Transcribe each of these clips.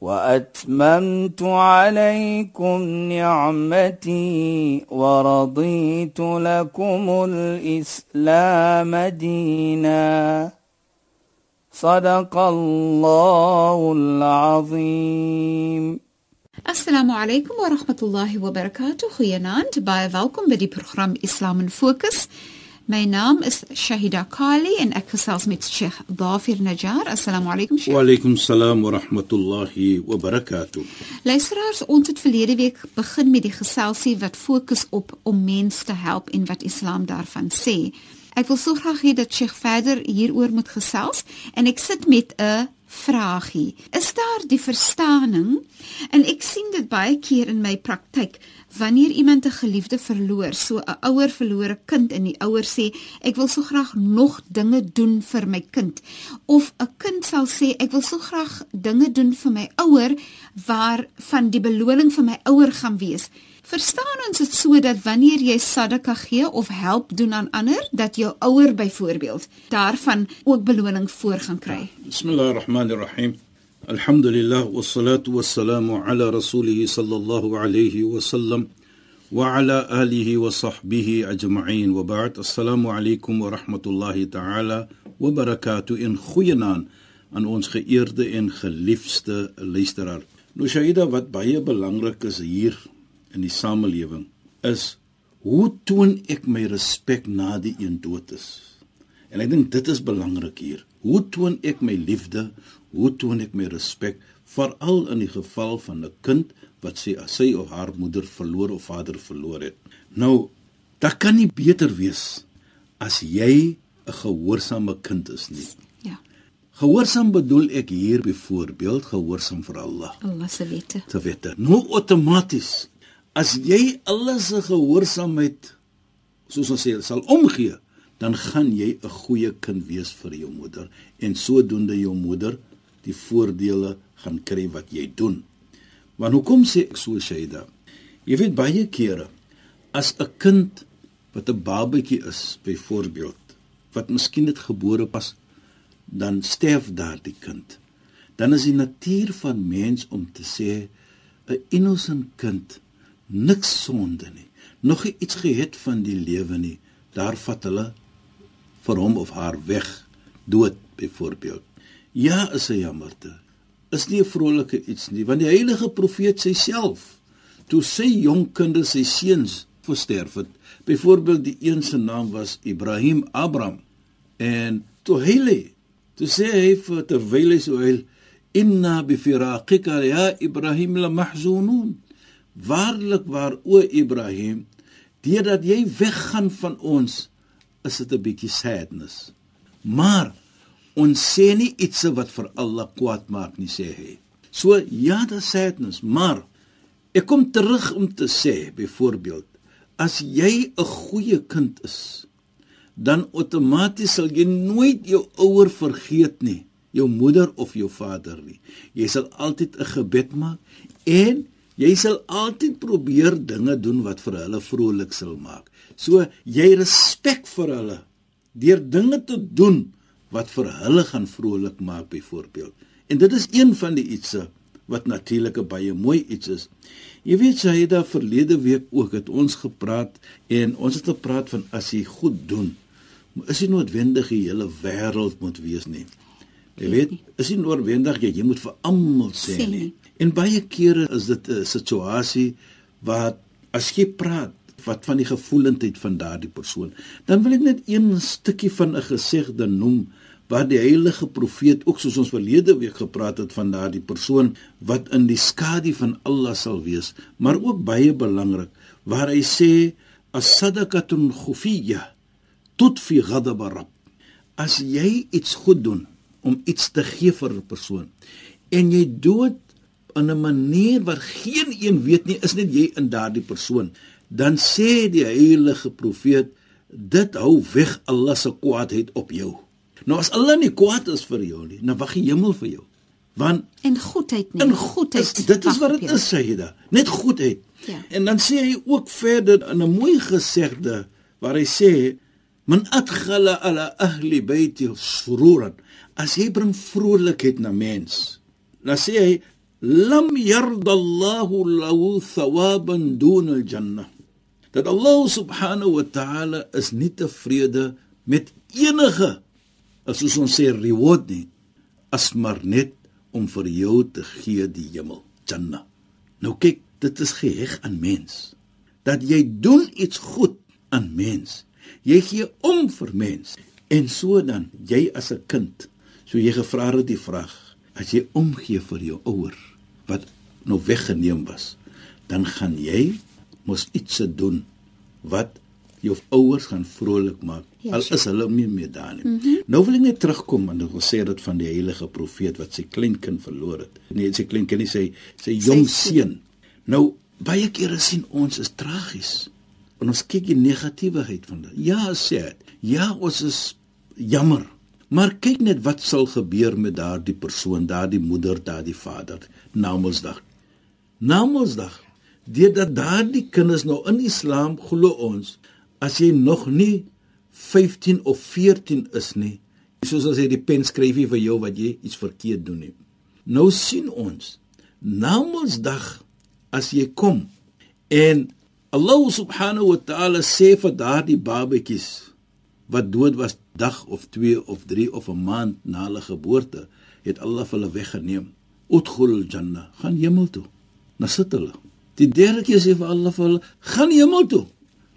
وأتممت عليكم نعمتي ورضيت لكم الإسلام دينا. صدق الله العظيم. السلام عليكم ورحمة الله وبركاته. خيانات باي فالكم بدي برنامج اسلام فوكس My naam is Shahida Kali en ek gesels met Sheikh Dafir Najjar. Assalamu alaykum Sheikh. Wa alaykum salaam wa rahmatullahi wa barakatuh. Luisteraars, ons het verlede week begin met die geselsie wat fokus op om mense te help en wat Islam daarvan sê. Ek wil so graag hê dat Sheikh verder hieroor moet gesels en ek sit met 'n vragie. Is daar die verstaaning? En ek sien dit baie keer in my praktyk wanneer iemand 'n geliefde verloor, so 'n ouer verlore kind en die ouer sê ek wil so graag nog dinge doen vir my kind of 'n kind sal sê ek wil so graag dinge doen vir my ouer waar van die beloning vir my ouer gaan wees. Verstaan ons dit sodat wanneer jy sadaka gee of help doen aan ander, dat jou ouer byvoorbeeld daarvan ook beloning voor gaan kry. Bismillahirrahmanirrahim. Alhamdulillah wassalatu wassalamu ala rasulih sallallahu alayhi wa sallam wa ala alihi wa sahbihi ajma'in wa ba'd. Assalamu alaykum wa rahmatullahi ta'ala wa barakatuh in goeienaand aan ons geëerde en geliefde luisteraar. Nou Shaida wat baie belangrik is hier in die samelewing is hoe toon ek my respek na die een dood is? En ek dink dit is belangrik hier. Hoe toon ek my liefde? Hoe toon ek my respek veral in die geval van 'n kind wat sê as sy of haar moeder verloor of vader verloor het? Nou, dit kan nie beter wees as jy 'n gehoorsame kind is nie. Ja. Gehoorsaam bedoel ek hier byvoorbeeld gehoorsaam vir Allah. Allah se wette. Te wette. Nou outomaties as jy alles se gehoorsaamheid soos ons sê sal omgee, dan gaan jy 'n goeie kind wees vir jou moeder en sodoende jou moeder die voordele gaan kry wat jy doen. Want hoekom sê ek so Shaida? Jy weet baie kere as 'n kind wat 'n babatjie is, byvoorbeeld, wat miskien net gebore pas, dan sterf daardie kind. Dan is die natuur van mens om te sê 'n innocent kind niks sonde nie. Nog iets gehet van die lewe nie. Daar vat hulle vir hom of haar weg dood byvoorbeeld. Ja, is 'n jammerte. Is nie 'n vrolike iets nie, want die heilige profeet self toe sy jong kinders, sy seuns versterf het. Byvoorbeeld die een se naam was Ibrahim Abraham en toe hele toe sê hy vir terwyl hy so hy inna bi firaqika ya Ibrahim la mahzunun. Waarlik waar o Ibrahim, deurdat jy weggaan van ons, is dit 'n bietjie sadness. Maar ons sê nie iets wat vir Allah kwaad maak nie sê hy. So ja, dit is sadness, maar ek kom terug om te sê byvoorbeeld as jy 'n goeie kind is, dan outomaties sal jy nooit jou ouer vergeet nie, jou moeder of jou vader nie. Jy sal altyd 'n gebed maak en jy sal altyd probeer dinge doen wat vir hulle vrolik sal maak. So jy respek vir hulle deur dinge te doen wat vir hulle gaan vrolik maak byvoorbeeld. En dit is een van die ietsse wat natuurlik baie mooi iets is. Jy weet daar verlede week ook het ons gepraat en ons het gepraat van as jy goed doen, is dit noodwendig die hele wêreld moet wees nie. Jy weet, is nie noodwendig jy, jy moet vir almal sê nie. En baie kere is dit 'n situasie waar as jy praat wat van die gevoelendheid van daardie persoon, dan wil ek net een stukkie van 'n gesegde noem waar die heilige profeet ook soos ons verlede week gepraat het van daardie persoon wat in die skadu van Allah sal wees, maar ook baie belangrik waar hy sê as-sadaqatun khufiyya tutfi ghadab rabb. As jy iets goed doen om iets te gee vir 'n persoon en jy dood in 'n manier wat geen een weet nie, is net jy in daardie persoon. Dan sê die heilige profeet, dit hou weg Allah se kwaadheid op jou. Nou as Allah nie kwaad is vir jou nie, dan wag die hemel vir jou. Want en goedheid nie. in goedheid, is, dit is wat dit is, Sayyida. Net goedheid. Ja. En dan sê hy ook verder in 'n mooi gesegde waar hy sê man adkhala ala ahli baiti sururan as jy bring vrolikheid na mens dan sê hy lam yarda Allahu lahu thawaban dun al-jannah dat Allah subhanahu wa ta'ala is nie tevrede met enige as ons sê reward nie as maar net om vir jou te gee die hemel jannah. Nou kyk dit is geheg aan mens. Dat jy doen iets goed aan mens jy gee om vir mens. En so dan jy as 'n kind so jy gevra het die vraag as jy omgee vir jou ouer wat nou weggeneem was dan gaan jy mos iets se doen wat jou ouers gaan vrolik maak Ja, al is hulle nie meer daar nie. Mm -hmm. Nou wil ek net terugkom en ek wil sê dit van die heilige profeet wat sy kleinkind verloor het. Nee, sy kleinkind nie sy sy jong seun. seun. Nou baie kere sien ons is tragies. En ons kyk die negativiteit van dit. Ja, sê dit. Ja, ons is jammer. Maar kyk net wat sal gebeur met daardie persoon, daardie moeder, daardie vader na Mondsdag. Na Mondsdag, deurdat daardie kinders nou in Islam glo ons, as jy nog nie 15 of 14 is nie, soos as jy die pen skryf nie vir jou wat jy iets verkeerd doen nie. Nou sien ons, na Mondsdag as jy kom en Allah subhanahu wa ta'ala sê vir daardie babatjies wat dood was dag of 2 of 3 of 'n maand na hulle geboorte, het Allah hulle weggeneem. Udkhul jannah, gaan hemel toe. Dan sit hulle. Die derde keer sê vir Allah vir hulle, gaan hemel toe.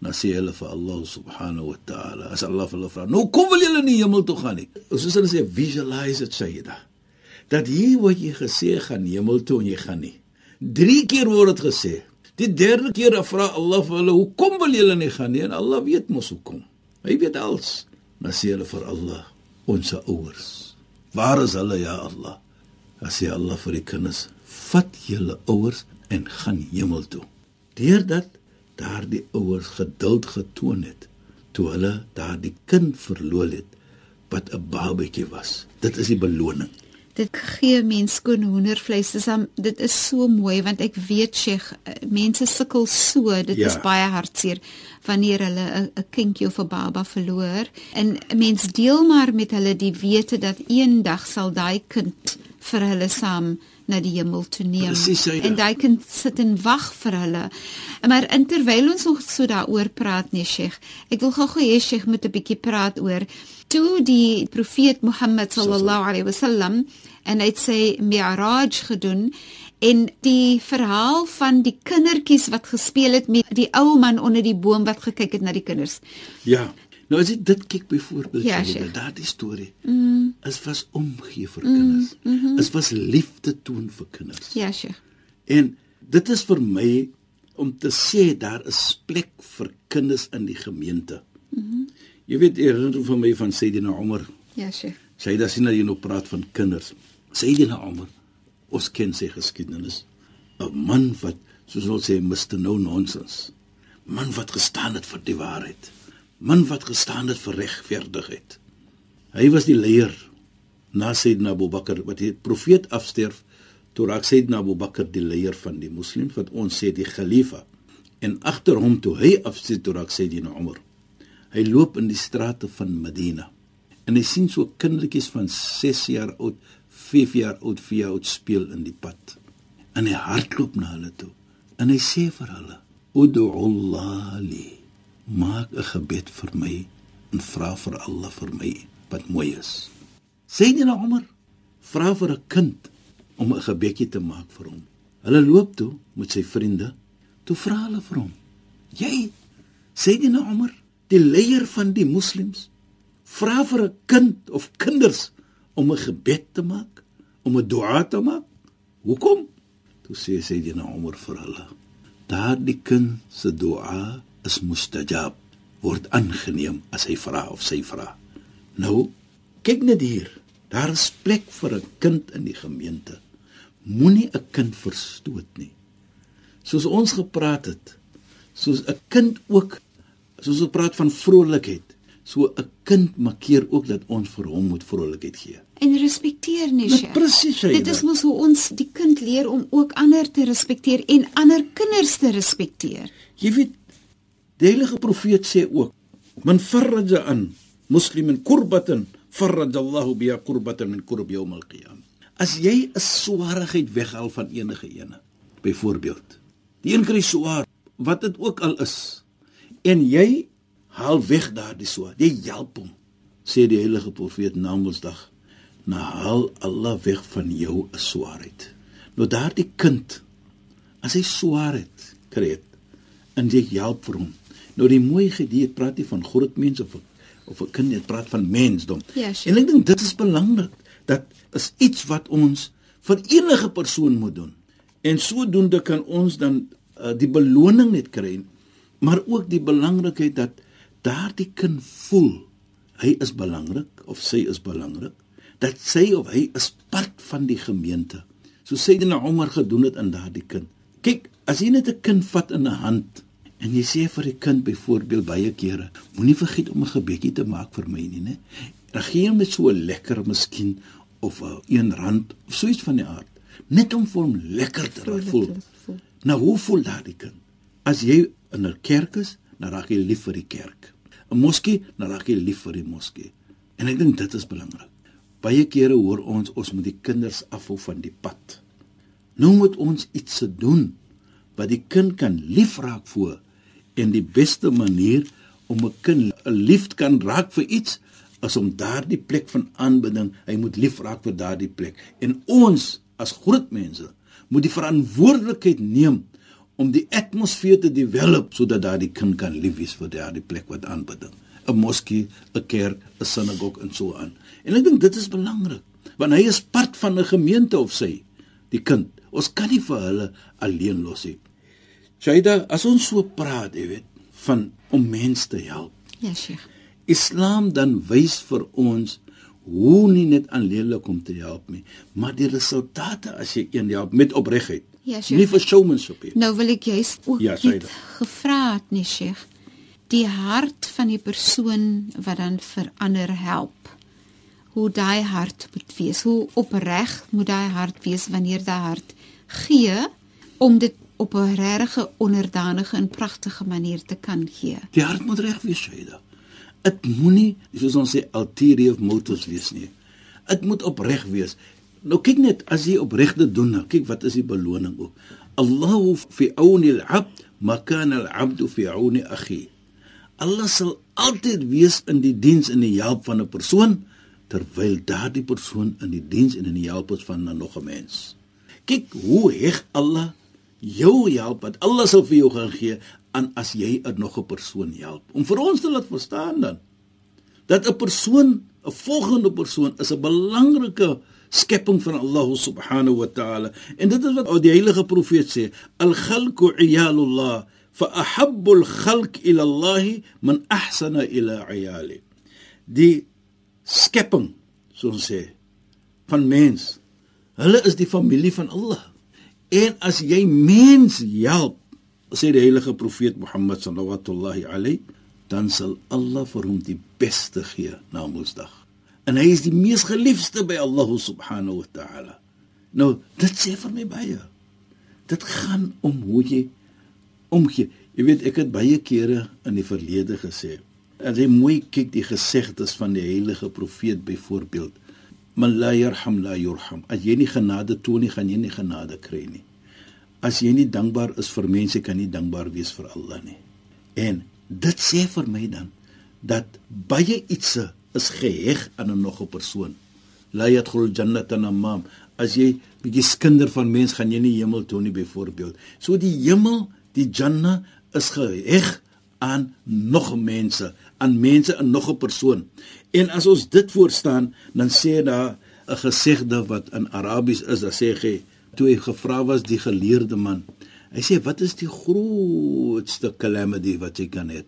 Dan sê hulle vir Allah subhanahu wa ta'ala, as Allah hulle vra, "Nou kom wil julle nie hemel toe gaan nie." Soos hulle sê, visualize it Sayyida. Dat hier word jy gesê gaan hemel toe en jy gaan nie. 3 keer word dit gesê. Die derde keer vra Allah vir hulle, "Hoekom wil julle nie gaan nie?" En Allah weet mos hoekom. Hy weet alles. Dan sê hulle vir Allah, "Ons ouers, waar is hulle ja Allah?" Dan sê Allah vir die kinders, "Vat julle ouers en gaan hemel toe." Deurdat daardie ouers geduld getoon het toe hulle daardie kind verloor het wat 'n babatjie was. Dit is die beloning. Dit gee mens skoon hoendervleis. Dis am, dit is so mooi want ek weet Sheikh, eh, mense sukkel so. Dit Ja. is baie hartseer wanneer hulle 'n kindjie of 'n baba verloor. En 'n mens deel maar met hulle die wete dat eendag sal daai kind vir hulle saam na die hemel toe neem. Presies, Saida. en daai kind sit en wag vir hulle. Maar terwyl ons nog so daaroor praat nee Sheikh, ek wil gou-gou hê Sheikh moet 'n bietjie praat oor toe die profeet Mohammed sallallahu alaihi wasallam en hy het sy mi'raj gedoen en die verhaal van die kindertjies wat gespeel het met die ou man onder die boom wat gekyk het na die kinders. Ja. Nou as jy dit kyk byvoorbeeld, Ja, Sheikh. daardie storie. Mm. Is was omgee vir kinders. Mm -hmm. Is was liefde toon vir kinders. Ja, Sheikh. En dit is vir my om te sê daar is plek vir kinders in die gemeente. Mm -hmm. Jy weet, herinner van my van Sayyidina Umar. Ja. Sy het sien dat jy nou praat van kinders. Sayyidina Umar, ons ken sy geskiedenis. 'n Man wat soos ons sê Mr No Nonsense. Man wat gestaan het vir die waarheid. Man wat gestaan het vir regverdigheid. Hy was die leier na Sayyidina Abu Bakr wat die profeet afsterf toe raak Sayyidina Abu Bakr die leier van die moslems wat ons sê die khalifa. En agter hom toe hy afsterf toe raak Sayyidina Umar. Hy loop in die strate van Medina en hy sien so kindertjies van 6 jaar oud, 5 jaar oud, 4 jaar oud speel in die pad. En hy hardloop na hulle toe en hy sê vir hulle: "Ud'u Allah li." Maak 'n gebed vir my en vra vir Allah vir my wat mooi is. Sayyidina Umar vra vir 'n kind om 'n gebedjie te maak vir hom. Hulle loop toe met sy vriende. Toe vra hulle vir hom: "Jy, Sayyidina Umar, die leier van die moslems, vra vir 'n kind of kinders om 'n gebed te maak, om 'n dua te maak? Hoekom?" Toe sê Sayyidina Umar vir hulle: "Daardie kind se dua is mustajab, word aangeneem as hy vra of sy vra." Nou, kyk net hier. Daar is plek vir 'n kind in die gemeente. moenie 'n kind verstoot nie. Soos ons gepraat het, soos 'n kind ook soos ons praat van vrolikheid, so 'n kind markeer ook dat ons vir hom moet vrolikheid gee. En respekteer nie. Presies. Dit is mos hoe ons die kind leer om ook ander te respekteer en ander kinders te respekteer. Jy weet, die heilige profeet sê ook: "Man farraja an muslimin kurbatan, farraja Allahu biha kurbatan min kurb yawm al-qiyamah." As jy 'n swaarigheid weghaal van enige ene, byvoorbeeld, die een kry swaar, wat dit ook al is, en jy haal weg daardie swaar, jy help hom, sê die heilige profeet na Mondsdag, "Na haal Allah weg van jou 'n swaarheid." Nou daardie kind, as hy swaarheid kry, het, en jy help vir hom. Nou die mooi gedie praat nie van groot mense of of 'n kind, dit praat van mensdom. Ja, sure. En ek dink dit is belangrik. Dat is iets wat ons vir enige persoon moet doen. En sodoende kan ons dan uh, die beloning net kry, maar ook die belangrikheid dat daardie kind voel hy is belangrik of sy is belangrik, dat sy of hy is part van die gemeente. So sê dit nou Omar gedoen het aan daardie kind. Kyk, as jy net 'n kind vat in 'n hand En jy sê vir die kind byvoorbeeld baie kere, moenie vergeet om 'n gebedjie te maak vir my nie, né? Regeer met so lekker miskien of 'n R1 of so iets van die aard, net om vir hom lekker te laat voel. Nou hoe voel daardie kind? As jy in 'n kerk is, dan raak jy lief vir die kerk. 'n Moskee, dan raak jy lief vir die moskee. En ek dink dit is belangrik. Baie kere hoor ons ons moet die kinders afhou van die pad. Nou moet ons iets se doen wat die kind kan liefraak voor en die beste manier om 'n kind lief kan raak vir iets is om daardie plek van aanbidding, hy moet lief raak vir daardie plek. En ons as groot mense moet die verantwoordelikheid neem om die atmosfeer te develop sodat daardie kind kan lief wees vir daardie plek wat aanbidding. 'n Moskee, 'n kerk, 'n sinagoge en so aan. En ek dink dit is belangrik want hy is part van 'n gemeente of sy die kind. Ons kan nie vir hulle alleen los nie. Shaida, as ons so praat, jy weet, van om mense te help. Ja, Sheikh. Islam dan wys vir ons hoe nie net aanleerlik om te help nie, maar die resultate as jy een help met opregtheid. Ja, Sheikh. Nie vir showmanship nie. Nou wil ek juist ook Ja, dit. gevra het, nee, Sheikh. Die hart van die persoon wat dan verander help. Hoe daai hart moet wees, hoe opreg moet daai hart wees wanneer daai hart gee om dit op 'n regte onderdanige en pragtige manier te kan gee. Die hart moet reg wees, Shaida. Dit moenie, soos ons sê, ulterior motives wees nie. Dit moet opreg wees. Nou kyk net as jy opregte doen, nou kyk wat is die beloning ook. Allahu fi auni al-'abd ma kana al-'abdu fi auni akhi. Allah sal altyd wees in die diens en die help van 'n persoon terwyl daardie persoon in die diens en in die help is van 'n nog 'n mens. Kyk hoe heg Allah jou help wat Allah sal vir jou gaan gee aan as jy 'n nog 'n persoon help. Om vir ons te laat verstaan dan dat 'n persoon, 'n volgende persoon is 'n belangrike skepping van Allah subhanahu wa ta'ala. En dit is wat die heilige profeet sê, al-khalqu iyalullah fa ahabbu al-khalq ila Allah man ahsana ila iyali. Die skepping, so ons sê, van mens. Hulle is die familie van Allah. En as jy mens help, sê die heilige profeet Mohammed sallallahu alayhi, dan sal Allah vir hom die beste gee na Mondsdag. En hy is die mees geliefde by Allah subhanahu wa ta'ala. Nou, dit sê vir my baie. Dit gaan om hoe jy omgee. Jy weet, ek het baie kere in die verlede gesê, as jy mooi kyk die gesegdes van die heilige profeet byvoorbeeld, man la yarham la yurham. As jy nie genade toon nie, gaan jy nie genade kry nie. As jy nie dankbaar is vir mense, kan jy nie dankbaar wees vir Allah nie. En dit sê vir my dan dat baie ietsie is geheg aan 'n nog 'n persoon. La yadkhul jannata namam. As jy bietjie skinder van mens gaan jy nie hemel toe nie byvoorbeeld. So die hemel, die janna is geheg aan nog mense, aan mense en nog 'n persoon. En as ons dit voorstaan, dan sê daar 'n gesegde wat in Arabies is, dan sê hy toe hy gevra was die geleerde man. Hy sê wat is die grootste calamity wat jy kan hê?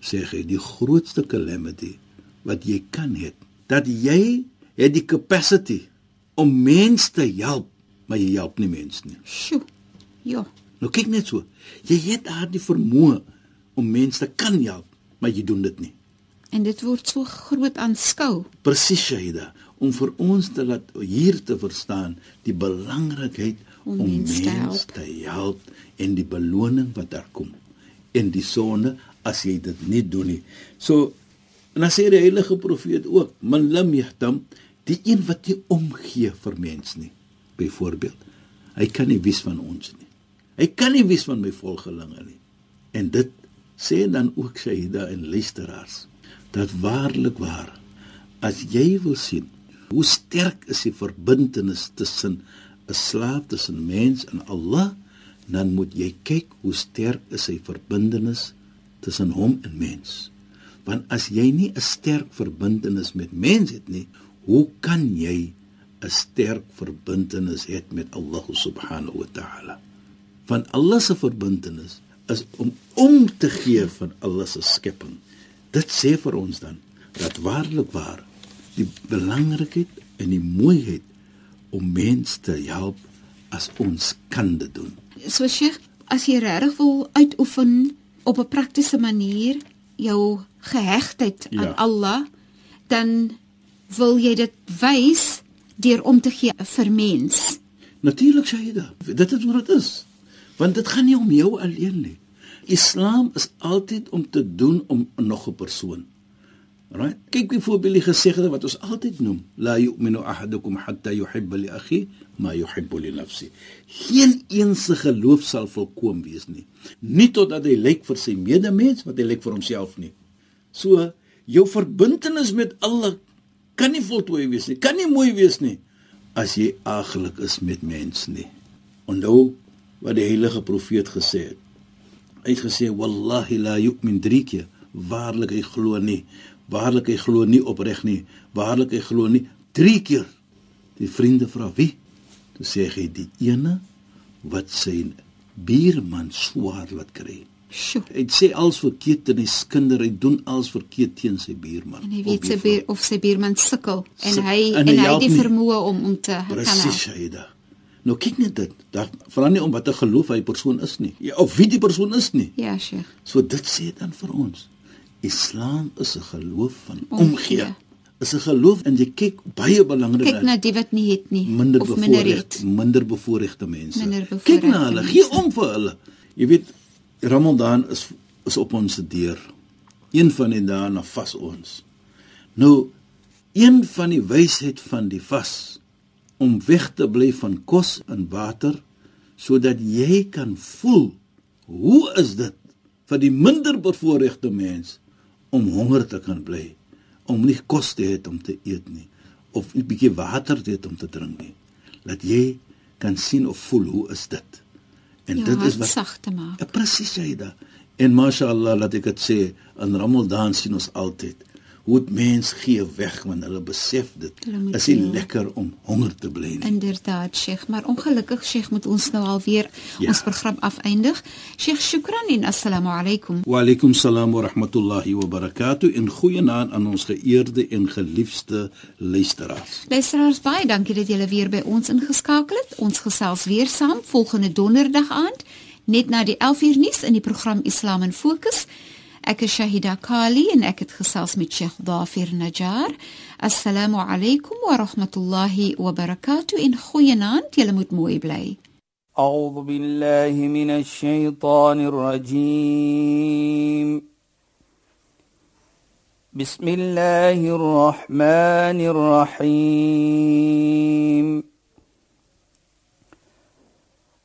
Sê hy die grootste calamity wat jy kan hê, dat jy het die capacity om mense te help, maar jy help nie mense nie. Sjoe. Ja. Nou kyk net so. Jy het daardie vermoë om mense te kan help, maar jy doen dit nie. En dit word so groot aanskou. Presies Shaida, om vir ons te laat hier te verstaan die belangrikheid Om om mense te mense te help en die beloning wat daar kom. En die sonde as jy dit nie doen nie. So en dan sê die heilige profeet ook, man lam yahtam, die een wat nie omgee vir mense nie. Byvoorbeeld, hy kan nie wys van ons nie. Hy kan nie wys van my volgelinge nie. En dit sê dan ook Shaida en luisteraars dat waarlik waar as jy wil sien hoe sterk is die verbintenis tussen 'n slaaf tussen mens en Allah dan moet jy kyk hoe sterk is sy verbintenis tussen hom en mens want as jy nie 'n sterk verbintenis met mens het nie hoe kan jy 'n sterk verbintenis hê met Allah subhanahu wa ta'ala van Allah se verbintenis is om om te gee van Allah se skepping. Dit sê vir ons dan dat waarlik waar die belangrikheid en die mooiheid om mense te help as ons kan dit doen. So Sheikh, as jy regtig wil uitoefen op 'n praktiese manier jou gehegtheid Ja. aan Allah, dan wil jy dit wys deur om te gee vir mens. Natuurlik Shaida, dit is wat dit is. Want dit gaan nie om jou alleen nie. Islam is altyd om te doen om nog 'n persoon. Right? Kyk byvoorbeeld die gesegde wat ons altyd noem, la yu'minu ahadukum hatta yuhibba li akhi ma yuhibbu li nafsi. Geen een se geloof sal volkoom wees nie. Nie totdat hy lyk vir sy medemens wat hy lyk vir homself nie. So jou verbintenis met Allah kan nie voltooi wees nie, kan nie mooi wees nie as jy aaglik is met mens nie. Onthou wat die heilige profeet gesê het. Hy het gesê wallahi la yu'min drie keer, waarlik hy glo nie, waarlik hy glo nie opreg nie, waarlik hy glo nie drie keer. Die vriende vra wie? Toe sê hy die ene wat sy buurman swaar laat kry. Sjoe. Hy sê als verkeerd en hy skinder, hy doen als verkeerd teen sy buurman. En hy weet sy buur of sy buurman sukkel en Suk- hy en en hy hy het die vermoë om om te kan Presies, help. Shaida. Nou kyk net dit. Daar vra nie om watter geloof hy persoon is nie. Ja, of wie die persoon is nie. Ja, Sheikh. So dit sê dan vir ons. Islam is 'n geloof van Omgee. omgee. Is 'n geloof en jy kyk baie belangrik Kyk na die wat nie het nie minder of minder bevoorregte het. minder bevoorregte mense. Minder Kyk na bevoorregte hulle, gee om vir hulle. Jy weet Ramadan is is op ons deur. Een van die dae na vas ons. Nou een van die wysheid van die vas om weg te bly van kos en water sodat jy kan voel hoe is dit vir die minder bevoorregte mens om honger te kan bly om nie kos te hê om te eet nie of 'n bietjie water te hê om te drink nie dat jy kan sien of voel hoe is dit en Ja, dit is wat sag te maak. Ja, presies Jaida. En mashallah laat ek dit sê, in Ramadan sien ons altyd hoe dit mens gee weg want hulle besef dit is nie lekker om honger te bly nie. Inderdaad, Sheikh, maar ongelukkig Sheikh moet ons nou alweer Ja. ons program afeindig. Sheikh, shukran en assalamu alaykum. Wa alaykum salaam wa rahmatullahi wa barakatuh en goeienaand aan ons geëerde en geliefde luisteraars. Luisteraars, baie dankie dat julle weer by ons ingeskakel het. Ons gesels weer saam volgende donderdag aand net na die 11uur nuus in die program Islam in Fokus. Ek is Shahida Kali en ek het gesels met Sheikh Dafir Najjar. Assalamu alaykum wa rahmatullahi wa barakatuh en goeienaand. Julle moet mooi bly. أعوذ بالله من الشيطان الرجيم بسم الله الرحمن الرحيم